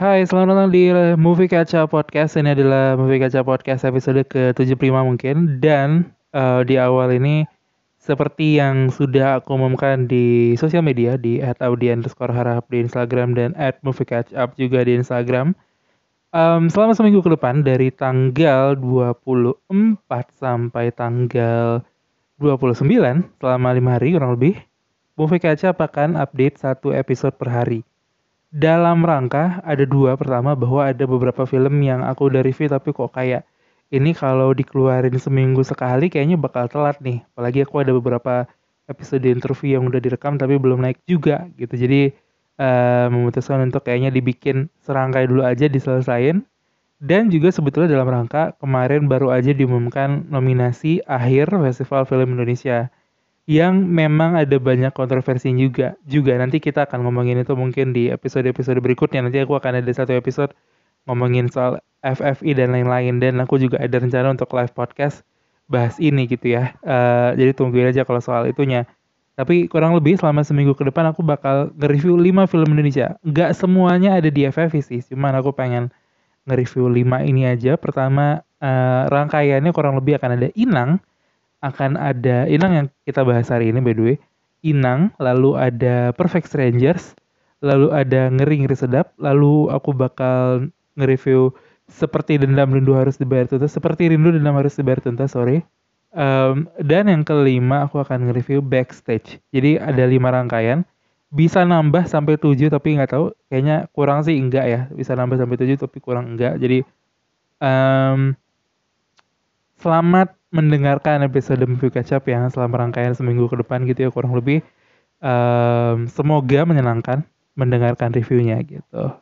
Hai, selamat datang di Movie Kaca Podcast. Ini adalah Movie Kaca Podcast episode ke-75 mungkin. Dan uh, di awal ini, seperti yang sudah aku umumkan di sosial media, di @audi underscore harap di Instagram dan catch up juga di Instagram. Um, selama seminggu ke depan, dari tanggal 24 sampai tanggal 29, selama lima hari kurang lebih, Movie Kaca akan update satu episode per hari dalam rangka ada dua. Pertama bahwa ada beberapa film yang aku udah review tapi kok kayak ini kalau dikeluarin seminggu sekali kayaknya bakal telat nih. Apalagi aku ada beberapa episode interview yang udah direkam tapi belum naik juga gitu. Jadi uh, memutuskan untuk kayaknya dibikin serangkai dulu aja diselesain. Dan juga sebetulnya dalam rangka kemarin baru aja diumumkan nominasi akhir Festival Film Indonesia yang memang ada banyak kontroversi juga. Juga nanti kita akan ngomongin itu mungkin di episode-episode berikutnya. Nanti aku akan ada satu episode ngomongin soal FFI dan lain-lain dan aku juga ada rencana untuk live podcast bahas ini gitu ya. Uh, jadi tungguin aja kalau soal itunya. Tapi kurang lebih selama seminggu ke depan aku bakal nge-review 5 film Indonesia. Gak semuanya ada di FFI sih, cuman aku pengen nge-review 5 ini aja. Pertama uh, rangkaiannya kurang lebih akan ada Inang, akan ada Inang yang kita bahas hari ini by the way. Inang, lalu ada Perfect Strangers, lalu ada Ngeri Ngeri Sedap, lalu aku bakal nge-review seperti dendam rindu harus dibayar tuntas, seperti rindu dendam harus dibayar tuntas, sorry. Um, dan yang kelima aku akan nge-review backstage. Jadi ada lima rangkaian, bisa nambah sampai tujuh tapi nggak tahu, kayaknya kurang sih enggak ya, bisa nambah sampai tujuh tapi kurang enggak. Jadi um, selamat mendengarkan episode Movie Kecap yang selama rangkaian seminggu ke depan gitu ya kurang lebih. Um, semoga menyenangkan mendengarkan reviewnya gitu.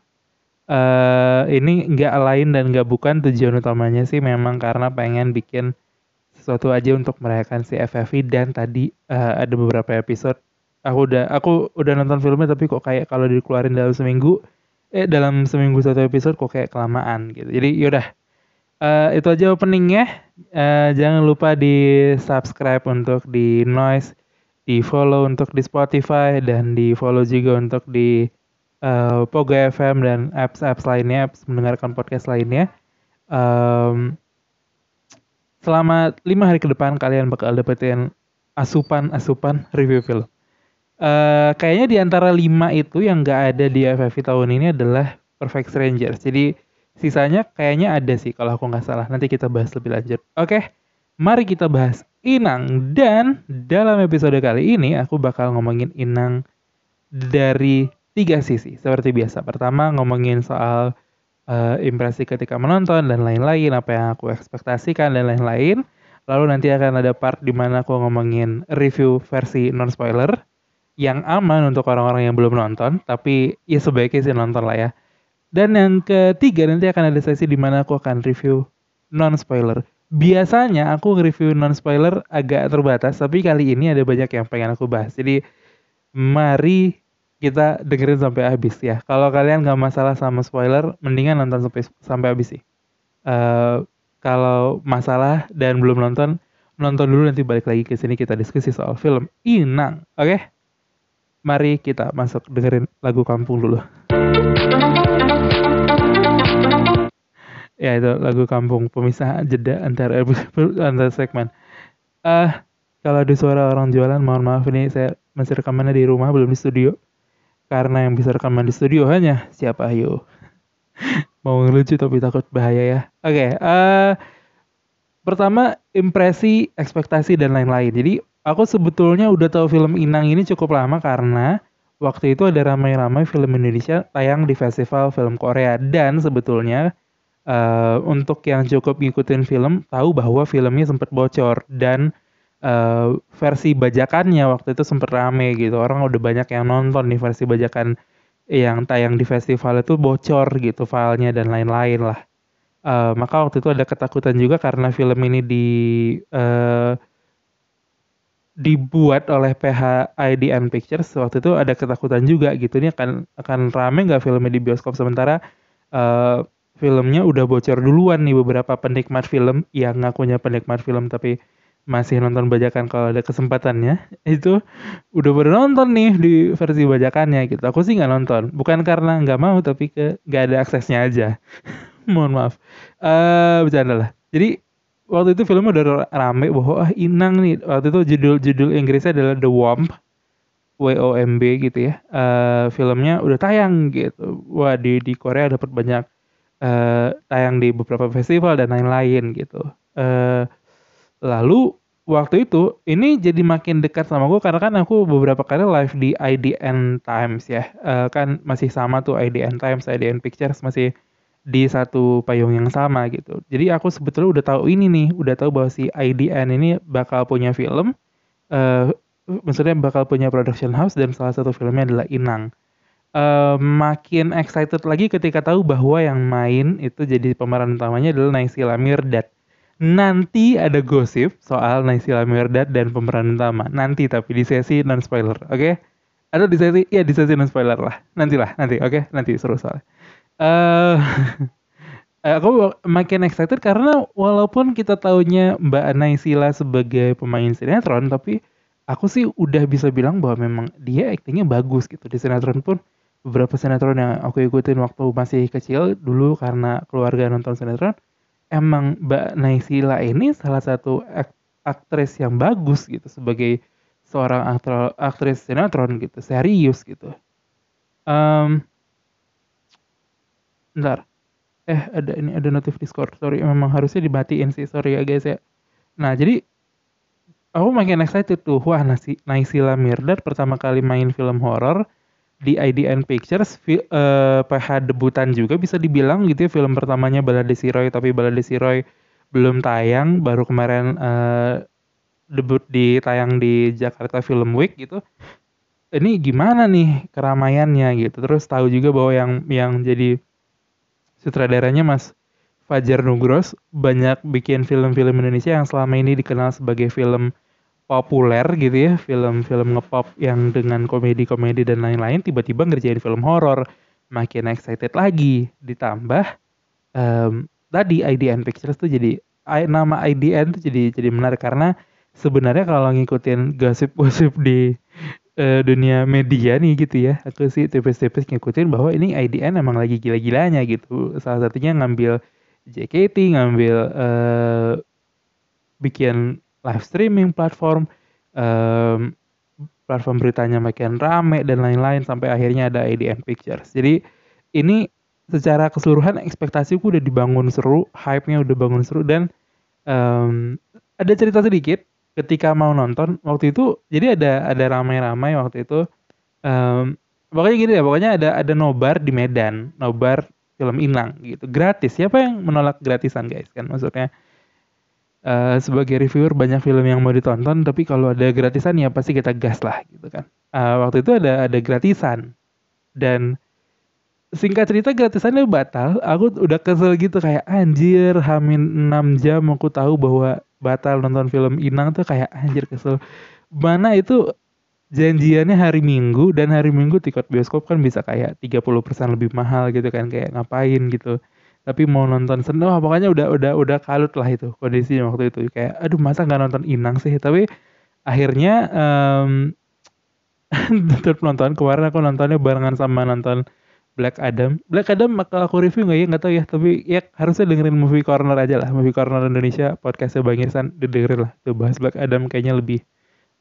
Uh, ini nggak lain dan nggak bukan tujuan utamanya sih memang karena pengen bikin sesuatu aja untuk merayakan si FFI dan tadi uh, ada beberapa episode aku udah aku udah nonton filmnya tapi kok kayak kalau dikeluarin dalam seminggu eh dalam seminggu satu episode kok kayak kelamaan gitu jadi yaudah uh, itu aja openingnya. Uh, jangan lupa di subscribe untuk di Noise, di follow untuk di Spotify dan di follow juga untuk di uh, Pogo FM dan apps-apps lainnya, apps mendengarkan podcast lainnya. Um, selama lima hari ke depan kalian bakal dapetin asupan-asupan review film. Uh, kayaknya di antara lima itu yang gak ada di FFV tahun ini adalah Perfect Strangers. Jadi Sisanya kayaknya ada sih kalau aku nggak salah. Nanti kita bahas lebih lanjut. Oke, mari kita bahas Inang. Dan dalam episode kali ini aku bakal ngomongin Inang dari tiga sisi. Seperti biasa. Pertama ngomongin soal uh, impresi ketika menonton dan lain-lain. Apa yang aku ekspektasikan dan lain-lain. Lalu nanti akan ada part di mana aku ngomongin review versi non-spoiler. Yang aman untuk orang-orang yang belum nonton. Tapi ya sebaiknya sih nonton lah ya dan yang ketiga nanti akan ada sesi di mana aku akan review non spoiler. Biasanya aku nge-review non spoiler agak terbatas, tapi kali ini ada banyak yang pengen aku bahas. Jadi mari kita dengerin sampai habis ya. Kalau kalian nggak masalah sama spoiler, mendingan nonton sampai sampai habis sih. Uh, kalau masalah dan belum nonton, nonton dulu nanti balik lagi ke sini kita diskusi soal film Inang. Oke? Okay? Mari kita masuk dengerin lagu kampung dulu. Ya itu lagu kampung pemisah jeda antara antara segmen. Ah uh, kalau ada suara orang jualan mohon maaf ini saya masih rekamannya di rumah belum di studio. Karena yang bisa rekaman di studio hanya siapa ayo. Mau ngelucu tapi takut bahaya ya. Oke, okay, uh, eh, pertama impresi, ekspektasi dan lain-lain. Jadi aku sebetulnya udah tahu film Inang ini cukup lama karena waktu itu ada ramai-ramai film Indonesia tayang di festival film Korea dan sebetulnya uh, untuk yang cukup ngikutin film tahu bahwa filmnya sempat bocor dan uh, versi bajakannya waktu itu sempat rame gitu. Orang udah banyak yang nonton nih versi bajakan yang tayang di festival itu bocor gitu filenya dan lain-lain lah. Uh, maka waktu itu ada ketakutan juga karena film ini di uh, dibuat oleh PH IDN Pictures. Waktu itu ada ketakutan juga gitu. Nih akan akan rame nggak filmnya di bioskop? Sementara uh, filmnya udah bocor duluan nih beberapa penikmat film. Yang ngakunya penikmat film tapi masih nonton bajakan kalau ada kesempatannya. Itu udah pada nonton nih di versi bajakannya gitu. Aku sih nggak nonton. Bukan karena nggak mau tapi ke nggak ada aksesnya aja. Mohon maaf. Eh uh, bercanda lah. Jadi waktu itu filmnya udah rame. Bahwa ah inang nih. Waktu itu judul judul Inggrisnya adalah The Womb. W O M B gitu ya. Uh, filmnya udah tayang gitu. Wah di di Korea dapat banyak uh, tayang di beberapa festival dan lain-lain gitu. Uh, lalu waktu itu ini jadi makin dekat sama gue karena kan aku beberapa kali live di IDN Times ya. Uh, kan masih sama tuh IDN Times IDN Pictures masih di satu payung yang sama gitu. Jadi aku sebetulnya udah tahu ini nih udah tahu bahwa si IDN ini bakal punya film uh, maksudnya bakal punya production house dan salah satu filmnya adalah Inang uh, makin excited lagi ketika tahu bahwa yang main itu jadi pemeran utamanya adalah Naysila Mirdad nanti ada gosip soal Naysila Mirdad dan pemeran utama. Nanti tapi di sesi non spoiler, oke? Okay? Atau di sesi, ya di sesi non spoiler lah. Nantilah, nanti, oke? Okay? Nanti seru soalnya. Uh, aku makin excited karena walaupun kita taunya Mbak Naysila sebagai pemain sinetron, tapi aku sih udah bisa bilang bahwa memang dia aktingnya bagus gitu di sinetron pun beberapa sinetron yang aku ikutin waktu masih kecil dulu karena keluarga nonton sinetron emang Mbak Naysila ini salah satu aktris yang bagus gitu sebagai seorang aktris, sinetron gitu serius gitu. Um, ntar eh ada ini ada notif Discord. Sorry memang harusnya dibatiin sih. Sorry ya guys ya. Nah jadi aku makin excited tuh. Wah nasi Naysila Mirdad pertama kali main film horor di IDN Pictures uh, PH debutan juga bisa dibilang gitu ya film pertamanya Balade Siroy. Tapi Balade Siroy belum tayang baru kemarin uh, debut di tayang di Jakarta Film Week gitu. Ini gimana nih keramaiannya gitu. Terus tahu juga bahwa yang yang jadi sutradaranya Mas Fajar Nugros banyak bikin film-film Indonesia yang selama ini dikenal sebagai film populer gitu ya film-film ngepop yang dengan komedi-komedi dan lain-lain tiba-tiba ngerjain film horor. Makin excited lagi. Ditambah um, tadi IDN Pictures tuh jadi nama IDN tuh jadi jadi menarik. Karena sebenarnya kalau ngikutin gosip-gosip di uh, dunia media nih gitu ya aku sih tipis-tipis ngikutin bahwa ini IDN emang lagi gila-gilanya gitu. Salah satunya ngambil JKT ngambil uh, bikin live streaming platform um, platform beritanya makin rame dan lain-lain sampai akhirnya ada ADN Pictures. Jadi ini secara keseluruhan ekspektasiku udah dibangun seru, hype-nya udah bangun seru dan um, ada cerita sedikit ketika mau nonton waktu itu jadi ada ada ramai-ramai waktu itu. Um, pokoknya gini ya pokoknya ada ada nobar di Medan nobar film Inang gitu. Gratis siapa yang menolak gratisan guys kan? Maksudnya uh, sebagai reviewer banyak film yang mau ditonton tapi kalau ada gratisan ya pasti kita gas lah gitu kan. Uh, waktu itu ada ada gratisan. Dan singkat cerita gratisannya batal. Aku udah kesel gitu kayak anjir hamin 6 jam aku tahu bahwa batal nonton film Inang tuh kayak anjir kesel. Mana itu janjiannya hari Minggu dan hari Minggu tiket bioskop kan bisa kayak 30% lebih mahal gitu kan kayak ngapain gitu tapi mau nonton sen wah pokoknya udah udah udah kalut lah itu kondisinya waktu itu. Kayak aduh masa nggak nonton Inang sih? Tapi akhirnya um, tetap nonton. Kemarin aku nontonnya barengan sama nonton Black Adam. Black Adam bakal aku review nggak ya? Nggak tahu ya tapi ya harusnya dengerin movie corner aja lah. Movie corner Indonesia podcastnya Bang Irsan dengerin lah. Tuh bahas Black Adam kayaknya lebih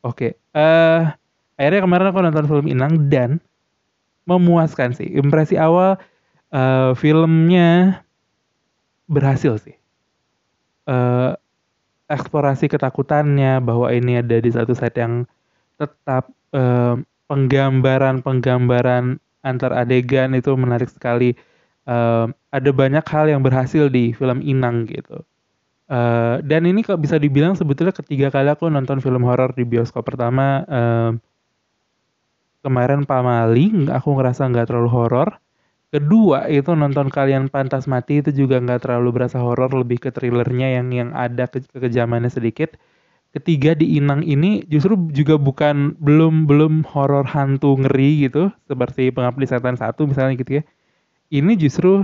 oke. Okay. uh, eh, akhirnya kemarin aku nonton film Inang dan memuaskan sih. Impresi awal uh, filmnya berhasil sih. Uh, eksplorasi ketakutannya bahwa ini ada di satu set yang tetap uh, penggambaran-penggambaran antar adegan itu menarik sekali. Uh, ada banyak hal yang berhasil di film Inang gitu. Uh, dan ini kok bisa dibilang sebetulnya ketiga kali aku nonton film horor di bioskop pertama uh, kemarin Pamali aku ngerasa nggak terlalu horor Kedua itu nonton kalian pantas mati itu juga nggak terlalu berasa horor, lebih ke thrillernya yang yang ada ke kekejamannya sedikit. Ketiga di Inang ini justru juga bukan belum belum horor hantu ngeri gitu seperti Pengabdi Setan satu misalnya gitu ya. Ini justru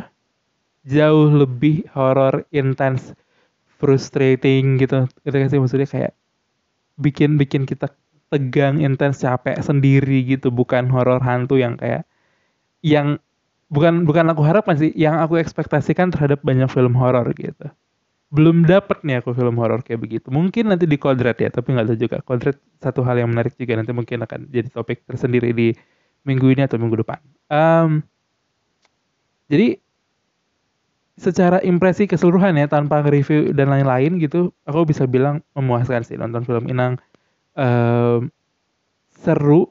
jauh lebih horor intens frustrating gitu. Ketika sih maksudnya kayak bikin bikin kita tegang intens capek sendiri gitu bukan horor hantu yang kayak yang bukan bukan aku harapkan sih yang aku ekspektasikan terhadap banyak film horor gitu. Belum dapet nih aku film horor kayak begitu. Mungkin nanti di kodrat ya tapi nggak tahu juga. Kodrat satu hal yang menarik juga nanti mungkin akan jadi topik tersendiri di minggu ini atau minggu depan. Um, jadi secara impresi keseluruhan ya tanpa review dan lain-lain gitu aku bisa bilang memuaskan sih nonton film Inang. Um, seru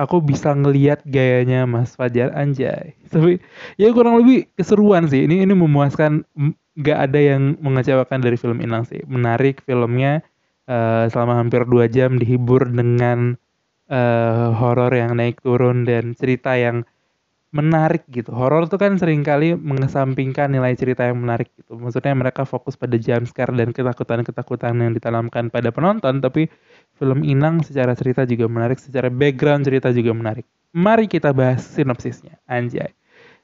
aku bisa ngeliat gayanya Mas Fajar Anjay tapi ya kurang lebih keseruan sih ini ini memuaskan nggak ada yang mengecewakan dari film Inang sih menarik filmnya uh, selama hampir dua jam dihibur dengan uh, horor yang naik turun dan cerita yang menarik gitu. Horor tuh kan sering kali mengesampingkan nilai cerita yang menarik gitu. Maksudnya mereka fokus pada jump scare dan ketakutan-ketakutan yang ditanamkan pada penonton, tapi film Inang secara cerita juga menarik, secara background cerita juga menarik. Mari kita bahas sinopsisnya, anjay.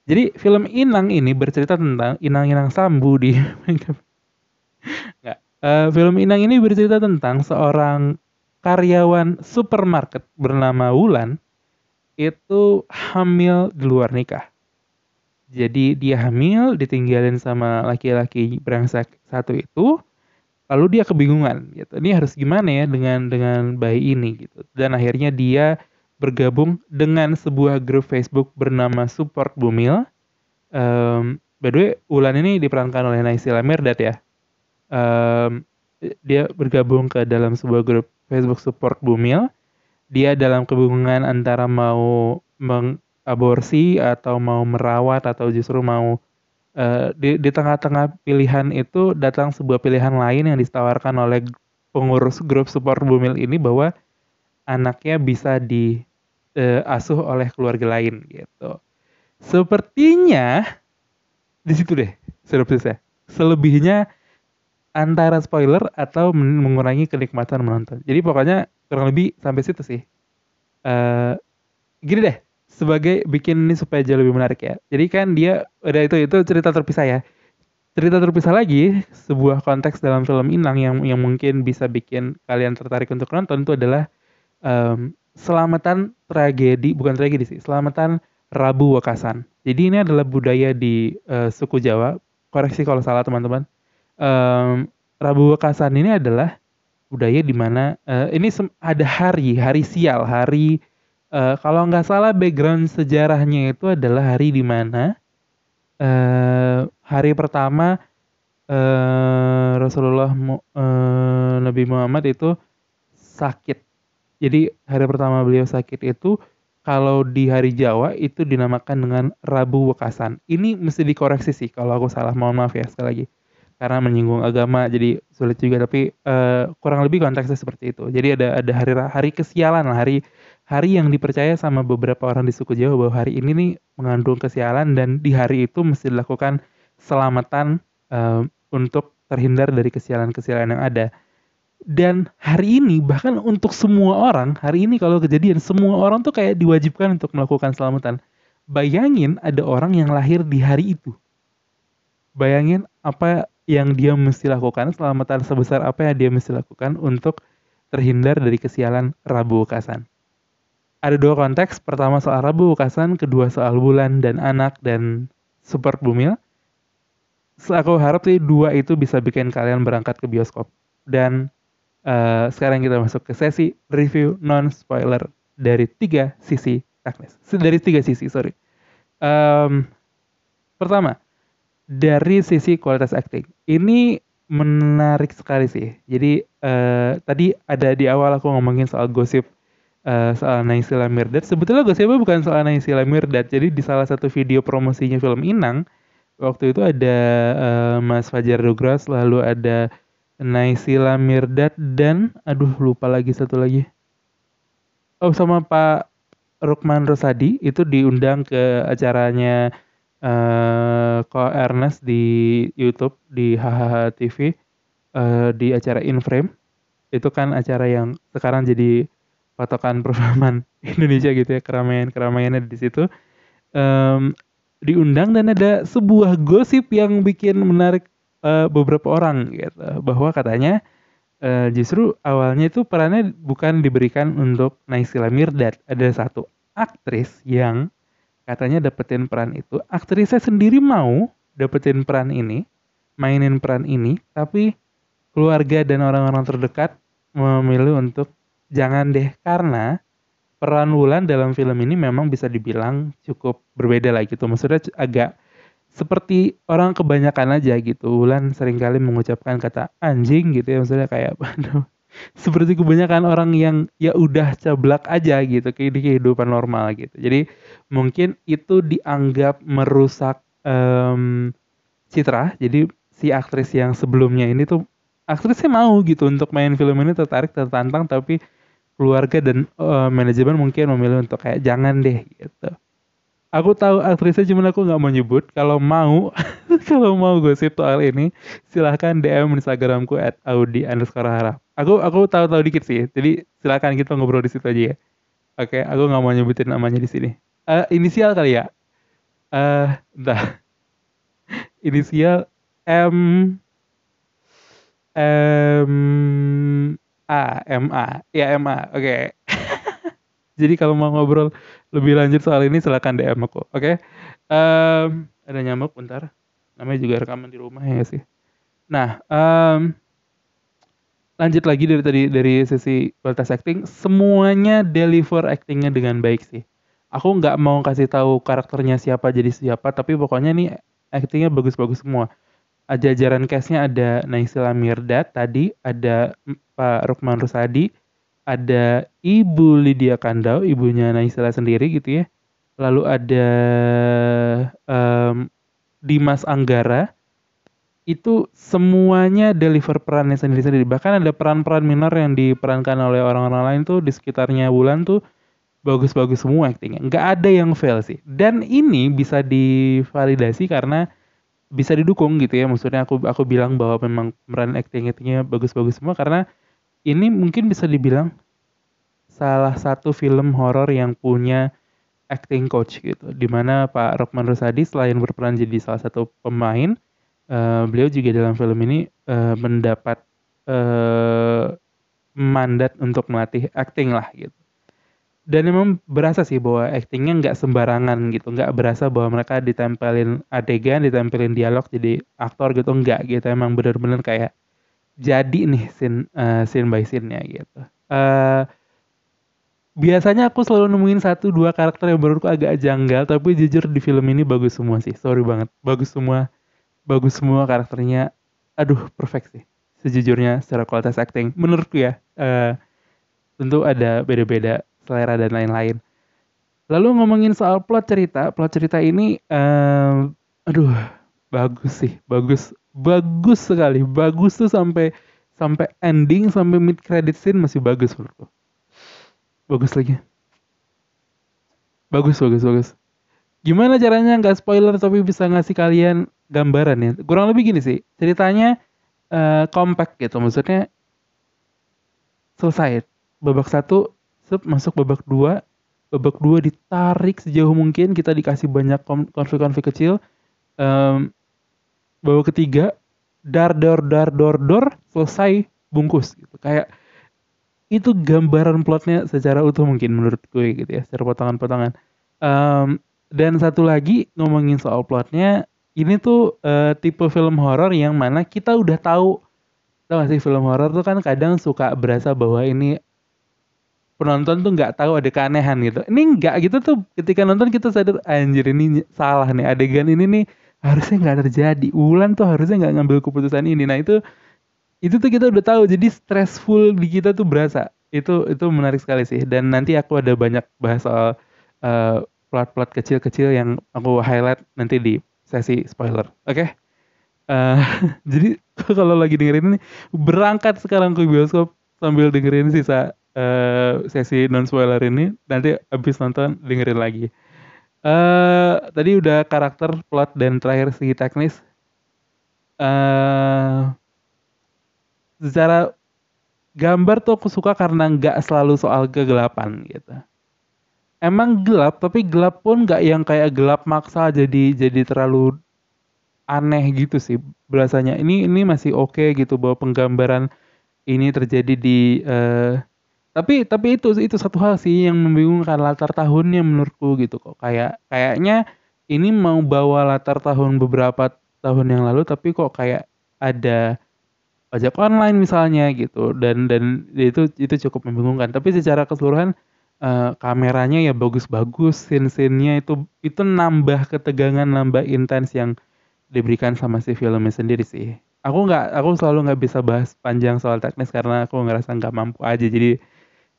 Jadi film Inang ini bercerita tentang Inang-inang Sambu di Nggak. Uh, film Inang ini bercerita tentang seorang karyawan supermarket bernama Wulan itu hamil di luar nikah. Jadi dia hamil, ditinggalin sama laki-laki brengsek satu itu, lalu dia kebingungan gitu. Ini harus gimana ya dengan dengan bayi ini gitu. Dan akhirnya dia bergabung dengan sebuah grup Facebook bernama Support Bumil. Um, by the way, Ulan ini diperankan oleh Naysila Mirdad ya. Um, dia bergabung ke dalam sebuah grup Facebook Support Bumil dia dalam kebingungan antara mau mengaborsi atau mau merawat atau justru mau uh, di di tengah-tengah pilihan itu datang sebuah pilihan lain yang ditawarkan oleh pengurus grup support Bumil ini bahwa anaknya bisa diasuh uh, oleh keluarga lain gitu. Sepertinya di situ deh sinopsisnya. Selebihnya antara spoiler atau mengurangi kenikmatan menonton. Jadi pokoknya kurang lebih sampai situ sih. Uh, gini deh, sebagai bikin ini supaya jauh lebih menarik ya. Jadi kan dia udah itu itu cerita terpisah ya. Cerita terpisah lagi sebuah konteks dalam film Inang yang yang mungkin bisa bikin kalian tertarik untuk nonton itu adalah um, selamatan tragedi bukan tragedi sih, selamatan Rabu Wakasan. Jadi ini adalah budaya di uh, suku Jawa. Koreksi kalau salah teman-teman um, Rabu Wekasan ini adalah budaya di mana uh, ini ada hari, hari sial, hari uh, kalau nggak salah background sejarahnya itu adalah hari di mana uh, hari pertama uh, Rasulullah uh, Nabi Muhammad itu sakit. Jadi hari pertama beliau sakit itu kalau di hari Jawa itu dinamakan dengan Rabu Wekasan. Ini mesti dikoreksi sih kalau aku salah. Mohon maaf ya sekali lagi karena menyinggung agama jadi sulit juga tapi uh, kurang lebih konteksnya seperti itu jadi ada ada hari hari kesialan lah hari hari yang dipercaya sama beberapa orang di suku Jawa bahwa hari ini nih mengandung kesialan dan di hari itu mesti dilakukan selamatan uh, untuk terhindar dari kesialan-kesialan yang ada. Dan hari ini bahkan untuk semua orang hari ini kalau kejadian semua orang tuh kayak diwajibkan untuk melakukan selamatan. Bayangin ada orang yang lahir di hari itu. Bayangin apa yang dia mesti lakukan, selamatan sebesar apa yang dia mesti lakukan untuk terhindar dari kesialan Rabu Kasan. Ada dua konteks, pertama soal Rabu Kasan, kedua soal bulan dan anak dan super bumil. So, aku harap sih dua itu bisa bikin kalian berangkat ke bioskop. Dan uh, sekarang kita masuk ke sesi review non spoiler dari tiga sisi teknis. Dari tiga sisi, sorry. Um, pertama, dari sisi kualitas acting ini menarik sekali sih. Jadi uh, tadi ada di awal aku ngomongin soal gosip uh, soal Naysila Mirdad. Sebetulnya gosipnya bukan soal Naysila Mirdad. Jadi di salah satu video promosinya film Inang waktu itu ada uh, Mas Fajar Dugras, lalu ada Naysila Mirdad dan aduh lupa lagi satu lagi. Oh sama Pak Rukman Rosadi itu diundang ke acaranya uh, Ko Ernest di YouTube di HHH TV uh, di acara Inframe itu kan acara yang sekarang jadi patokan perfilman Indonesia gitu ya keramaian keramaiannya di situ um, diundang dan ada sebuah gosip yang bikin menarik uh, beberapa orang gitu bahwa katanya uh, justru awalnya itu perannya bukan diberikan untuk Naysila Mirdad. Ada satu aktris yang katanya dapetin peran itu. Aktrisnya sendiri mau dapetin peran ini, mainin peran ini, tapi keluarga dan orang-orang terdekat memilih untuk jangan deh karena peran Wulan dalam film ini memang bisa dibilang cukup berbeda lah gitu. Maksudnya agak seperti orang kebanyakan aja gitu. Wulan sering kali mengucapkan kata anjing gitu ya. Maksudnya kayak aduh, seperti kebanyakan orang yang ya udah cablak aja gitu di kehidupan normal gitu. Jadi mungkin itu dianggap merusak um, citra. Jadi si aktris yang sebelumnya ini tuh aktrisnya mau gitu untuk main film ini tertarik tertantang tapi keluarga dan uh, manajemen mungkin memilih untuk kayak jangan deh gitu. Aku tahu aktrisnya cuma aku nggak mau nyebut. Kalau mau, kalau mau gosip soal ini, silahkan DM Instagramku at Audi underscore harap. Aku aku tahu-tahu dikit sih. Jadi silahkan kita ngobrol di situ aja ya. Oke, aku nggak mau nyebutin namanya di sini. Uh, inisial kali ya. Eh, uh, entah. inisial M M A M A. Ya M A. Oke. Okay. jadi kalau mau ngobrol lebih lanjut soal ini silahkan DM aku oke? Okay? um, ada nyamuk bentar. Namanya juga rekaman di rumah ya sih? Nah um, lanjut lagi dari tadi dari sesi kualitas acting. Semuanya deliver actingnya dengan baik sih. Aku nggak mau kasih tahu karakternya siapa jadi siapa tapi pokoknya nih actingnya bagus-bagus semua. Jajaran castnya ada Naisila Mirdad tadi, ada Pak Rukman Rusadi, ada Ibu Lydia Kandau, ibunya Naisila sendiri gitu ya. Lalu ada um, Dimas Anggara, itu semuanya deliver perannya sendiri-sendiri. Bahkan ada peran-peran minor yang diperankan oleh orang-orang lain tuh di sekitarnya Bulan tuh bagus-bagus semua aktingnya. Nggak ada yang fail sih. Dan ini bisa divalidasi karena bisa didukung gitu ya maksudnya aku aku bilang bahwa memang peran acting actingnya bagus-bagus semua karena ini mungkin bisa dibilang salah satu film horor yang punya acting coach gitu di mana Pak Rokman Rosadi selain berperan jadi salah satu pemain uh, beliau juga dalam film ini uh, mendapat uh, mandat untuk melatih acting lah gitu. Dan emang berasa sih bahwa actingnya nggak sembarangan gitu nggak berasa bahwa mereka ditempelin adegan ditempelin dialog jadi aktor gitu nggak gitu. Emang bener-bener kayak jadi nih scene uh, scene by scene-nya gitu. Uh, biasanya aku selalu nemuin satu dua karakter yang menurutku agak janggal tapi jujur di film ini bagus semua sih. Sorry banget. Bagus semua bagus semua karakternya. Aduh perfect sih. Sejujurnya secara kualitas acting. Menurutku ya uh, tentu ada beda-beda selera dan lain-lain. Lalu ngomongin soal plot cerita, plot cerita ini, um, aduh, bagus sih, bagus, bagus sekali, bagus tuh sampai sampai ending, sampai mid credit scene masih bagus menurutku. Bagus lagi. Bagus, bagus, bagus. Gimana caranya nggak spoiler tapi bisa ngasih kalian gambaran ya? Kurang lebih gini sih, ceritanya uh, compact gitu, maksudnya selesai. Babak satu Sep, masuk babak dua babak dua ditarik sejauh mungkin kita dikasih banyak konflik-konflik kecil um, babak ketiga dar dar dar dar dar selesai bungkus gitu. Kayak itu gambaran plotnya secara utuh mungkin menurut gue gitu ya secara potongan-potongan. Um, dan satu lagi ngomongin soal plotnya ini tuh uh, tipe film horor yang mana kita udah tahu. Tau gak sih film horor tuh kan kadang suka berasa bahwa ini penonton tuh nggak tahu ada keanehan gitu. Ini nggak gitu tuh. Ketika nonton kita sadar anjir ini salah nih adegan ini nih harusnya nggak terjadi. Ulan tuh harusnya nggak ngambil keputusan ini. Nah itu itu tuh kita udah tahu jadi stressful di kita tuh berasa. Itu itu menarik sekali sih dan nanti aku ada banyak bahas soal uh, plot-plot kecil-kecil yang aku highlight nanti di sesi spoiler. Oke? Okay? Uh, eh, jadi kalau lagi dengerin ini berangkat sekarang ke bioskop sambil dengerin sisa uh, sesi non spoiler ini nanti abis nonton dengerin lagi. Uh, tadi udah karakter, plot dan terakhir segi teknis. Uh, secara gambar tuh aku suka karena nggak selalu soal kegelapan gitu. Emang gelap tapi gelap pun nggak yang kayak gelap maksa jadi jadi terlalu aneh gitu sih berasanya. Ini ini masih oke okay gitu bahwa penggambaran ini terjadi di uh, tapi tapi itu itu satu hal sih yang membingungkan latar tahunnya menurutku gitu kok. Kayak kayaknya ini mau bawa latar tahun beberapa tahun yang lalu tapi kok kayak ada pajak online misalnya gitu. Dan dan itu itu cukup membingungkan. Tapi secara keseluruhan uh, kameranya ya bagus-bagus scene-scene-nya itu itu nambah ketegangan nambah intens yang diberikan sama si filmnya sendiri sih. Aku nggak aku selalu nggak bisa bahas panjang soal teknis karena aku ngerasa nggak mampu aja. Jadi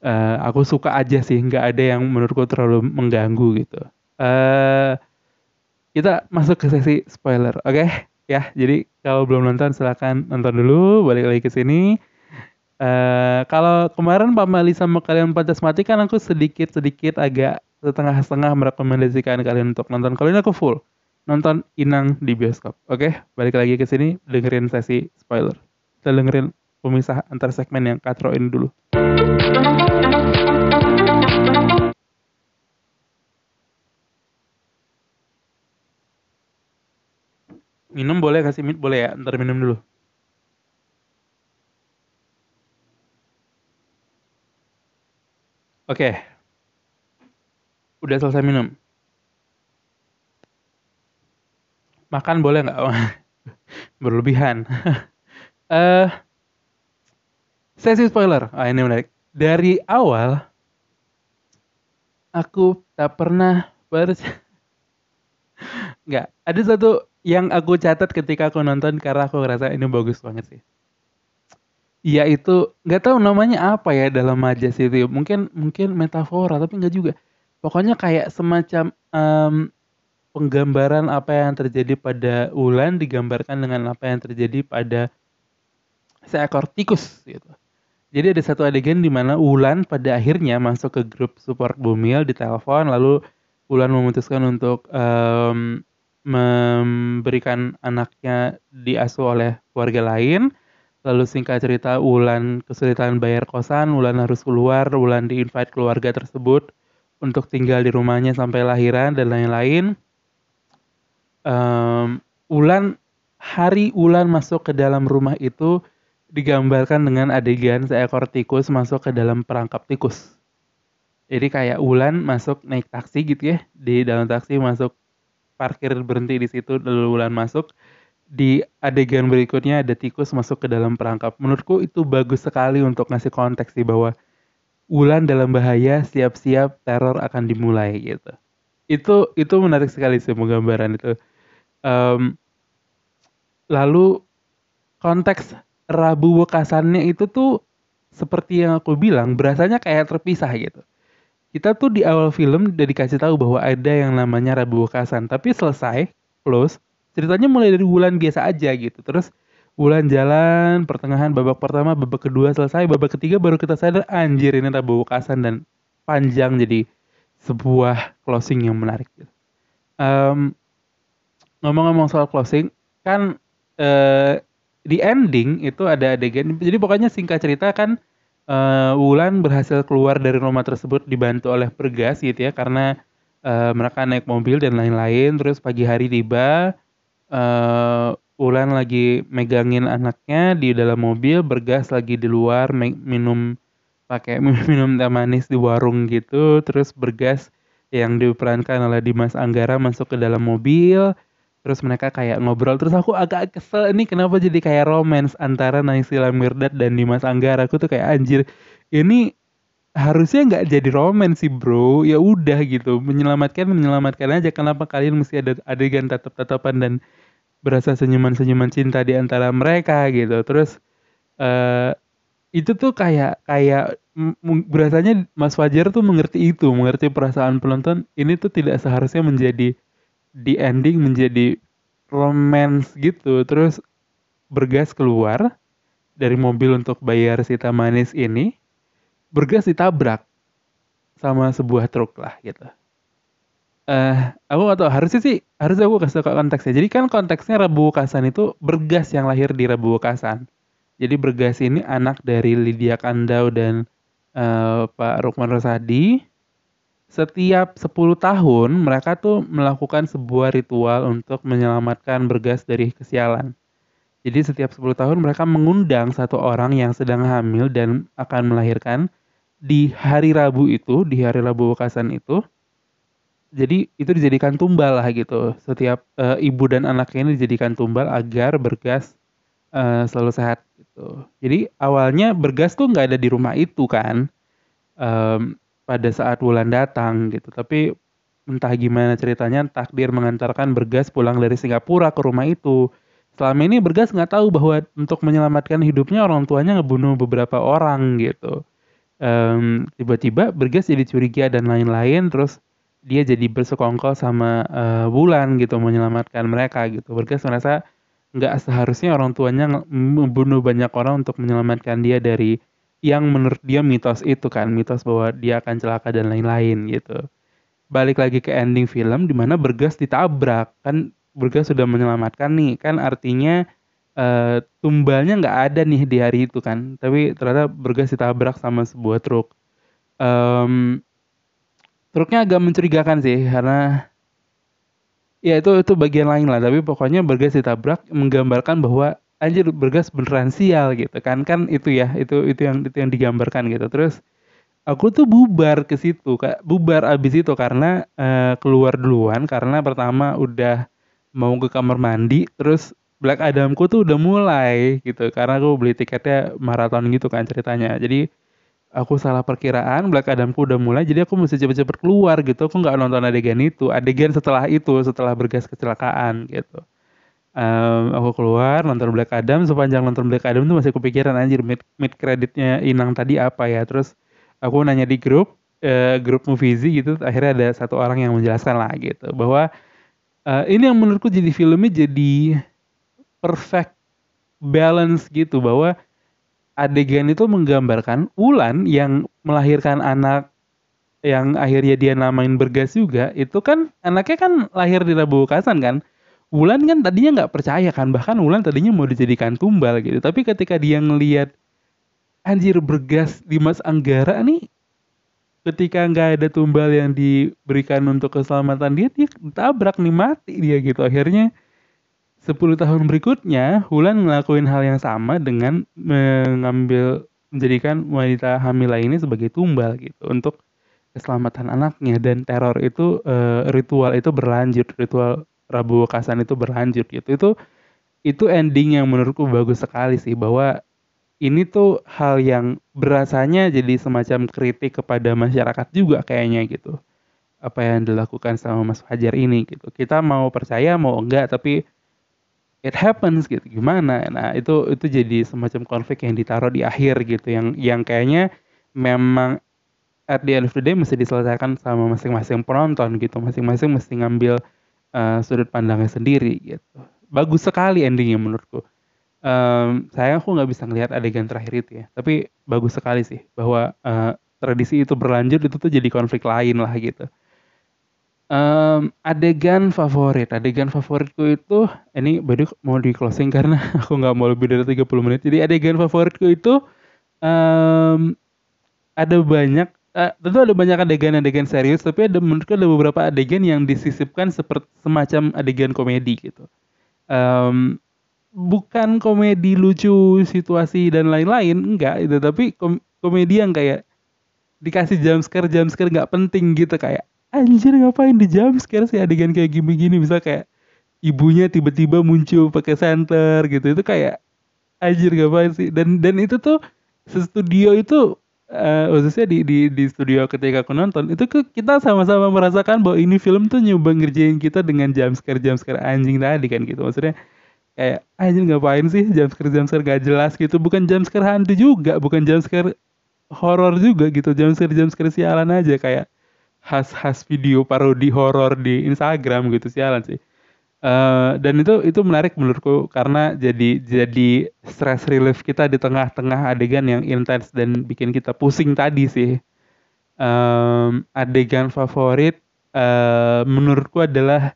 uh, aku suka aja sih nggak ada yang menurutku terlalu mengganggu gitu. Uh, kita masuk ke sesi spoiler oke? Okay? ya jadi kalau belum nonton silahkan nonton dulu balik lagi ke sini. Uh, kalau kemarin Pak Mali sama kalian pantas mati kan aku sedikit sedikit agak setengah-setengah merekomendasikan kalian untuk nonton. Kalau ini aku full nonton Inang di bioskop oke? Okay? balik lagi ke sini dengerin sesi spoiler. Kita dengerin pemisah antar segmen yang katro ini dulu Minum boleh kasih minum boleh ya, ntar minum dulu. Oke. Udah selesai minum. Makan boleh nggak? Berlebihan. Uh, sesi spoiler. Ah ini menarik. Dari awal aku tak pernah ber nggak ada satu yang aku catat ketika aku nonton karena aku ngerasa ini bagus banget sih. Iya itu nggak tahu namanya apa ya dalam majas itu. Mungkin mungkin metafora tapi nggak juga. Pokoknya kayak semacam um, penggambaran apa yang terjadi pada Ulan digambarkan dengan apa yang terjadi pada seekor tikus gitu. Jadi ada satu adegan di mana Ulan pada akhirnya masuk ke grup support Bumil di telepon lalu Ulan memutuskan untuk um, memberikan anaknya diasuh oleh keluarga lain. Lalu singkat cerita Ulan kesulitan bayar kosan, Ulan harus keluar, Ulan di-invite keluarga tersebut untuk tinggal di rumahnya sampai lahiran dan lain-lain. Um, Ulan hari Ulan masuk ke dalam rumah itu digambarkan dengan adegan seekor tikus masuk ke dalam perangkap tikus. Jadi kayak Ulan masuk naik taksi gitu ya, di dalam taksi masuk parkir berhenti di situ lalu Wulan masuk. Di adegan berikutnya ada tikus masuk ke dalam perangkap. Menurutku itu bagus sekali untuk ngasih konteks sih bahwa Wulan dalam bahaya siap-siap teror akan dimulai gitu. Itu itu menarik sekali sih penggambaran itu. Um, lalu konteks Rabu Wekasannya itu tuh seperti yang aku bilang berasanya kayak terpisah gitu kita tuh di awal film udah dikasih tahu bahwa ada yang namanya Rabu Wekasan tapi selesai close ceritanya mulai dari bulan biasa aja gitu terus bulan jalan pertengahan babak pertama babak kedua selesai babak ketiga baru kita sadar anjir ini Rabu Wekasan dan panjang jadi sebuah closing yang menarik gitu. ngomong-ngomong soal closing kan uh, di ending itu ada adegan jadi pokoknya singkat cerita kan uh, Wulan berhasil keluar dari rumah tersebut dibantu oleh Bergas gitu ya karena uh, mereka naik mobil dan lain-lain terus pagi hari tiba uh, Wulan lagi megangin anaknya di dalam mobil Bergas lagi di luar minum pakai minum teh manis di warung gitu terus Bergas yang diperankan oleh Dimas Anggara masuk ke dalam mobil terus mereka kayak ngobrol terus aku agak kesel ini kenapa jadi kayak romance antara Naysila Mirdad dan Dimas Anggara? Aku tuh kayak anjir ini harusnya nggak jadi romance sih bro. Ya udah gitu. Menyelamatkan menyelamatkan aja. Kenapa kalian mesti ada adegan tatap-tatapan dan berasa senyuman-senyuman cinta di antara mereka? Gitu. Terus uh, itu tuh kayak kayak berasanya Mas Fajar tuh mengerti itu mengerti perasaan penonton. Ini tuh tidak seharusnya menjadi di ending menjadi romance gitu terus bergas keluar dari mobil untuk bayar si manis ini bergas ditabrak sama sebuah truk lah gitu. Eh uh, aku gak tau harusnya sih harus aku kasih tau konteksnya. Jadi kan konteksnya Rabu Kasan itu bergas yang lahir di Rabu Kasan jadi bergas ini anak dari Lydia Kandau dan uh, Pak Rukman Rosadi setiap 10 tahun mereka tuh melakukan sebuah ritual untuk menyelamatkan bergas dari kesialan. Jadi setiap 10 tahun mereka mengundang satu orang yang sedang hamil dan akan melahirkan di hari Rabu itu, di hari Rabu Wekasan itu. Jadi itu dijadikan tumbal lah gitu. Setiap uh, ibu dan anaknya ini dijadikan tumbal agar bergas uh, selalu sehat gitu. Jadi awalnya bergas tuh nggak ada di rumah itu kan. Um, pada saat bulan datang gitu. Tapi entah gimana ceritanya takdir mengantarkan bergas pulang dari Singapura ke rumah itu selama ini Bergas nggak tahu bahwa untuk menyelamatkan hidupnya orang tuanya ngebunuh beberapa orang gitu. Um, tiba-tiba Bergas jadi curiga dan lain-lain, terus dia jadi bersekongkol sama uh, Bulan gitu menyelamatkan mereka gitu. Bergas merasa nggak seharusnya orang tuanya membunuh banyak orang untuk menyelamatkan dia dari yang menurut dia mitos itu kan, mitos bahwa dia akan celaka dan lain-lain gitu. Balik lagi ke ending film di mana Bergas ditabrak. Kan Burga sudah menyelamatkan nih. Kan artinya uh, tumbalnya nggak ada nih di hari itu kan. Tapi ternyata Burga ditabrak sama sebuah truk. Um, truknya agak mencurigakan sih karena ya itu itu bagian lain lah. Tapi pokoknya Bergas ditabrak menggambarkan bahwa anjir Bergas beneran sial gitu kan. Kan itu ya itu itu yang itu yang digambarkan gitu. Terus aku tuh bubar ke situ kak. Bubar abis itu karena uh, keluar duluan karena pertama udah mau ke kamar mandi terus Black Adamku tuh udah mulai gitu. Karena aku beli tiketnya maraton gitu kan ceritanya. Jadi aku salah perkiraan Black Adamku udah mulai jadi aku mesti cepet-cepet keluar gitu. Aku nggak nonton adegan itu adegan setelah itu setelah bergas kecelakaan gitu um, aku keluar nonton Black Adam. Sepanjang nonton Black Adam tuh masih kepikiran anjir mid, mid kreditnya Inang tadi apa ya? Terus aku nanya di grup uh, grup Moviesy gitu akhirnya ada satu orang yang menjelaskan lah gitu bahwa uh, ini yang menurutku jadi filmnya jadi perfect balance gitu bahwa adegan itu menggambarkan Ulan yang melahirkan anak yang akhirnya dia namain Bergas juga itu kan anaknya kan lahir di Rabu Kasan kan Ulan kan tadinya nggak percaya kan bahkan Ulan tadinya mau dijadikan tumbal gitu. Tapi ketika dia ngelihat anjir Bergas di Mas Anggara nih ketika nggak ada tumbal yang diberikan untuk keselamatan dia dia tabrak nih mati dia gitu. Akhirnya 10 tahun berikutnya Hulan ngelakuin hal yang sama dengan mengambil menjadikan wanita hamil lainnya sebagai tumbal gitu untuk keselamatan anaknya. Dan teror itu e, ritual itu berlanjut ritual Rabu Kasan itu berlanjut gitu itu itu ending yang menurutku bagus sekali sih bahwa ini tuh hal yang berasanya jadi semacam kritik kepada masyarakat juga kayaknya gitu. Apa yang dilakukan sama Mas Fajar ini gitu. Kita mau percaya mau enggak tapi it happens gitu. Gimana? Nah, itu itu jadi semacam konflik yang ditaruh di akhir gitu yang yang kayaknya memang at the end of the day mesti diselesaikan sama masing-masing penonton gitu. Masing-masing mesti ngambil uh, sudut pandangnya sendiri gitu. Bagus sekali endingnya menurutku. Um, saya aku nggak bisa ngelihat adegan terakhir itu ya. Tapi bagus sekali sih bahwa uh, tradisi itu berlanjut itu tuh jadi konflik lain lah gitu. Um, adegan favorit. Adegan favoritku itu ini baru mau di closing karena aku nggak mau lebih dari 30 menit. Jadi adegan favoritku itu um, ada banyak uh, tentu ada banyak adegan-adegan serius tapi ada menurutku ada beberapa adegan yang disisipkan seperti semacam adegan komedi gitu. Um, bukan komedi lucu situasi dan lain-lain enggak itu tapi kom komedi yang kayak dikasih jump scare jump scare nggak penting gitu kayak anjir ngapain di jump scare sih adegan kayak gini-gini? Bisa kayak ibunya tiba-tiba muncul pakai center gitu itu kayak anjir ngapain sih? Dan dan itu tuh studio itu uh, khususnya di, di di studio ketika aku nonton itu kita sama-sama merasakan bahwa ini film tuh nyoba ngerjain kita dengan jump scare jump scare anjing tadi kan gitu. Maksudnya kayak anjir ngapain sih jam scare jam scare gak jelas gitu? Bukan jam scare hantu juga bukan jam scare horor juga gitu. Jam scare jam scare sialan aja kayak khas-khas video parodi horor di Instagram gitu sialan sih uh, dan itu itu menarik menurutku karena jadi jadi stress relief kita di tengah-tengah adegan yang intens dan bikin kita pusing tadi sih um, adegan favorit uh, menurutku adalah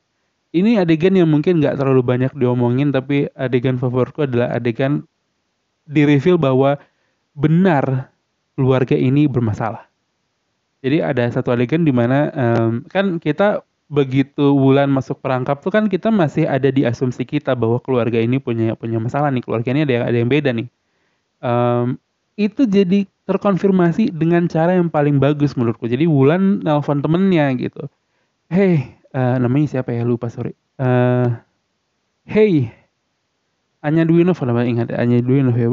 ini adegan yang mungkin nggak terlalu banyak diomongin tapi adegan favoritku adalah adegan di reveal bahwa benar keluarga ini bermasalah. Jadi ada satu adegan di mana um, kan kita begitu Wulan masuk perangkap tuh kan kita masih ada di asumsi kita bahwa keluarga ini punya punya masalah nih. Keluarga ini ada yang ada yang beda nih. Um, itu jadi terkonfirmasi dengan cara yang paling bagus menurutku. Jadi Wulan nelfon temennya gitu. Hey uh, namanya siapa ya? Lupa sorry. Uh, hey Anya Dwinov nama ingat Anya Dwinov ya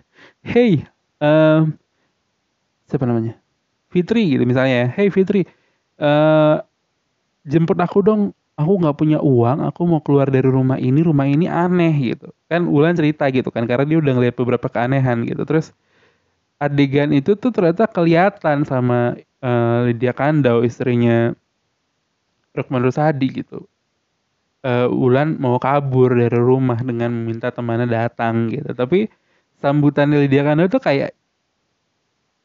hey uh, siapa namanya? Fitri gitu misalnya ya. Hey Fitri uh, jemput aku dong aku nggak punya uang aku mau keluar dari rumah ini rumah ini aneh gitu. Kan Ulan cerita gitu kan karena dia udah ngeliat beberapa keanehan gitu. Terus adegan itu tuh ternyata kelihatan sama uh, Lydia Kandau istrinya Rukman Rusadi gitu. Uh, Ulan mau kabur dari rumah dengan meminta temannya datang gitu. Tapi sambutan Lydia Kandau tuh kayak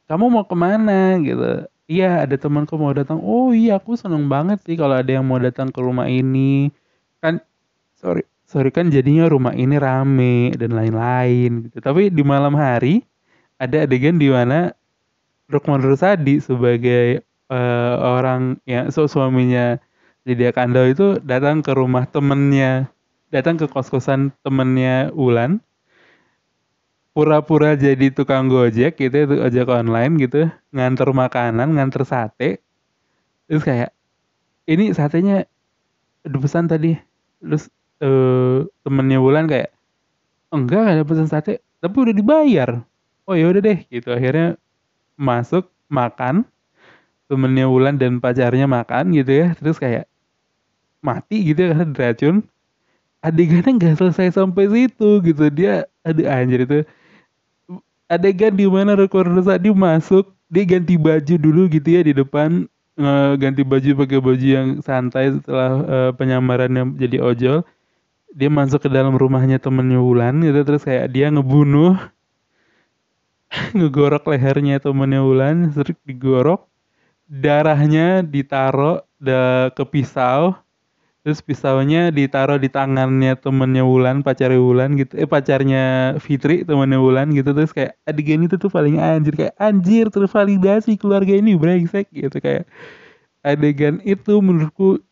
kamu mau ke mana? gitu iya ada temanku mau datang. Oh iya aku seneng banget sih kalau ada yang mau datang ke rumah ini. Kan sorry. sorry kan jadinya rumah ini rame dan lain-lain gitu. Tapi di malam hari ada adegan di mana Rukman Rusadi sebagai uh, orang yang so suaminya Lydia Kandau itu datang ke rumah temennya datang ke kos-kosan temennya Ulan pura-pura jadi tukang gojek gitu itu ojek online gitu nganter makanan nganter sate. Terus kayak ini satenya udah pesan tadi. Terus uh, temennya bulan kayak enggak gak ada pesan sate tapi udah dibayar. Oh ya udah deh gitu. Akhirnya masuk makan. Temennya bulan dan pacarnya makan gitu ya. Terus kayak mati gitu ya karena diracun. Adegannya nggak selesai sampai situ gitu. Dia ada anjir itu adegan di mana recorder tadi masuk dia ganti baju dulu gitu ya di depan uh, ganti baju pakai baju yang santai setelah uh, penyamarannya jadi ojol. Dia masuk ke dalam rumahnya temennya Wulan gitu terus kayak dia ngebunuh ngegorok lehernya temennya Wulan terus digorok darahnya ditaro ke pisau terus pisaunya ditaruh di tangannya temennya Wulan pacarnya Wulan gitu. Eh pacarnya Fitri temennya Wulan gitu. Terus kayak adegan itu tuh paling anjir. Kayak anjir tervalidasi keluarga ini brengsek. Gitu kayak adegan itu menurutku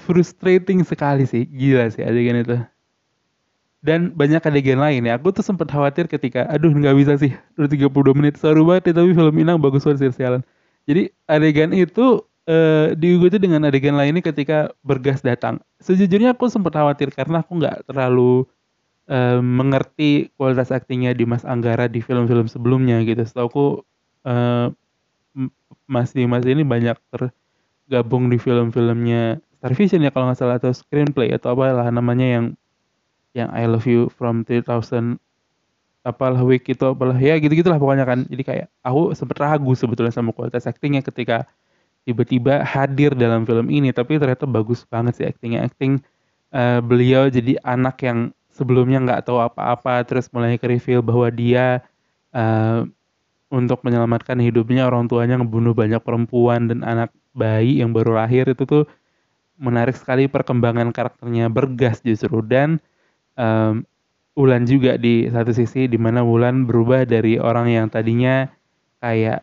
frustrating sekali sih. Gila sih adegan itu. Dan banyak adegan lain ya. Aku tuh sempat khawatir ketika aduh nggak bisa sih. Udah 32 menit. Seru banget ya, tapi film Inang bagus banget sih sialan. Jadi adegan itu uh, diikuti dengan adegan lainnya ketika bergas datang. Sejujurnya aku sempat khawatir karena aku nggak terlalu uh, mengerti kualitas aktingnya di Mas Anggara di film-film sebelumnya gitu. Setahu aku uh, Mas Dimas ini banyak tergabung di film-filmnya Starvision ya kalau nggak salah atau screenplay atau apalah namanya yang yang I Love You from 3000 apalah week itu apalah ya gitu gitulah pokoknya kan jadi kayak aku sempet ragu sebetulnya sama kualitas aktingnya ketika tiba-tiba hadir dalam film ini tapi ternyata bagus banget sih aktingnya acting uh, beliau jadi anak yang sebelumnya nggak tahu apa-apa terus mulai ke reveal bahwa dia uh, untuk menyelamatkan hidupnya orang tuanya ngebunuh banyak perempuan dan anak bayi yang baru lahir. Itu tuh menarik sekali perkembangan karakternya bergas justru. Dan um, Ulan juga di satu sisi di mana Ulan berubah dari orang yang tadinya kayak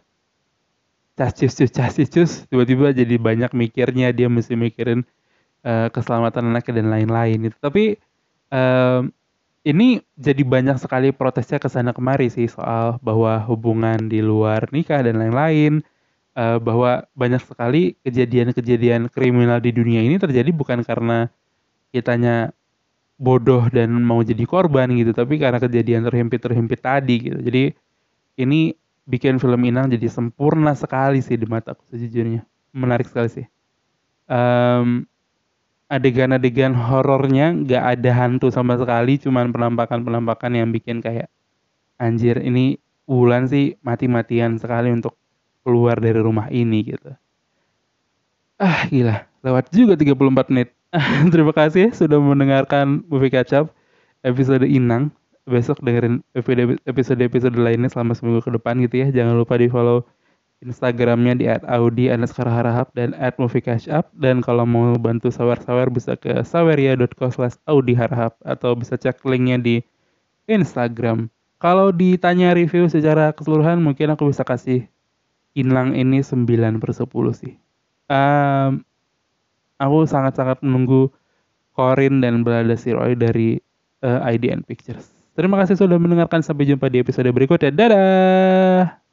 cacis cus cacis cus tiba-tiba jadi banyak mikirnya dia mesti mikirin uh, keselamatan anaknya dan lain-lain itu tapi uh, ini jadi banyak sekali protesnya ke sana kemari sih soal bahwa hubungan di luar nikah dan lain-lain uh, bahwa banyak sekali kejadian-kejadian kriminal di dunia ini terjadi bukan karena kitanya bodoh dan mau jadi korban gitu tapi karena kejadian terhimpit-terhimpit tadi gitu. Jadi ini bikin film Inang jadi sempurna sekali sih di mata aku sejujurnya. Menarik sekali sih. Um, adegan-adegan horornya nggak ada hantu sama sekali cuman penampakan-penampakan yang bikin kayak anjir ini Wulan sih mati-matian sekali untuk keluar dari rumah ini gitu. Ah gila. Lewat juga 34 menit. Terima kasih sudah mendengarkan movie up episode Inang besok dengerin episode-episode lainnya selama seminggu ke depan gitu ya. Jangan lupa di follow Instagramnya di @audi harahap dan @moviecashup dan kalau mau bantu sawer-sawer bisa ke saweria.co slash audi harahap atau bisa cek linknya di Instagram. Kalau ditanya review secara keseluruhan mungkin aku bisa kasih Inlang ini 9 per 10 sih. Um, aku sangat-sangat menunggu Corin dan Belada Siroy dari uh, IDN Pictures. Terima kasih sudah mendengarkan. Sampai jumpa di episode berikutnya. Dadah!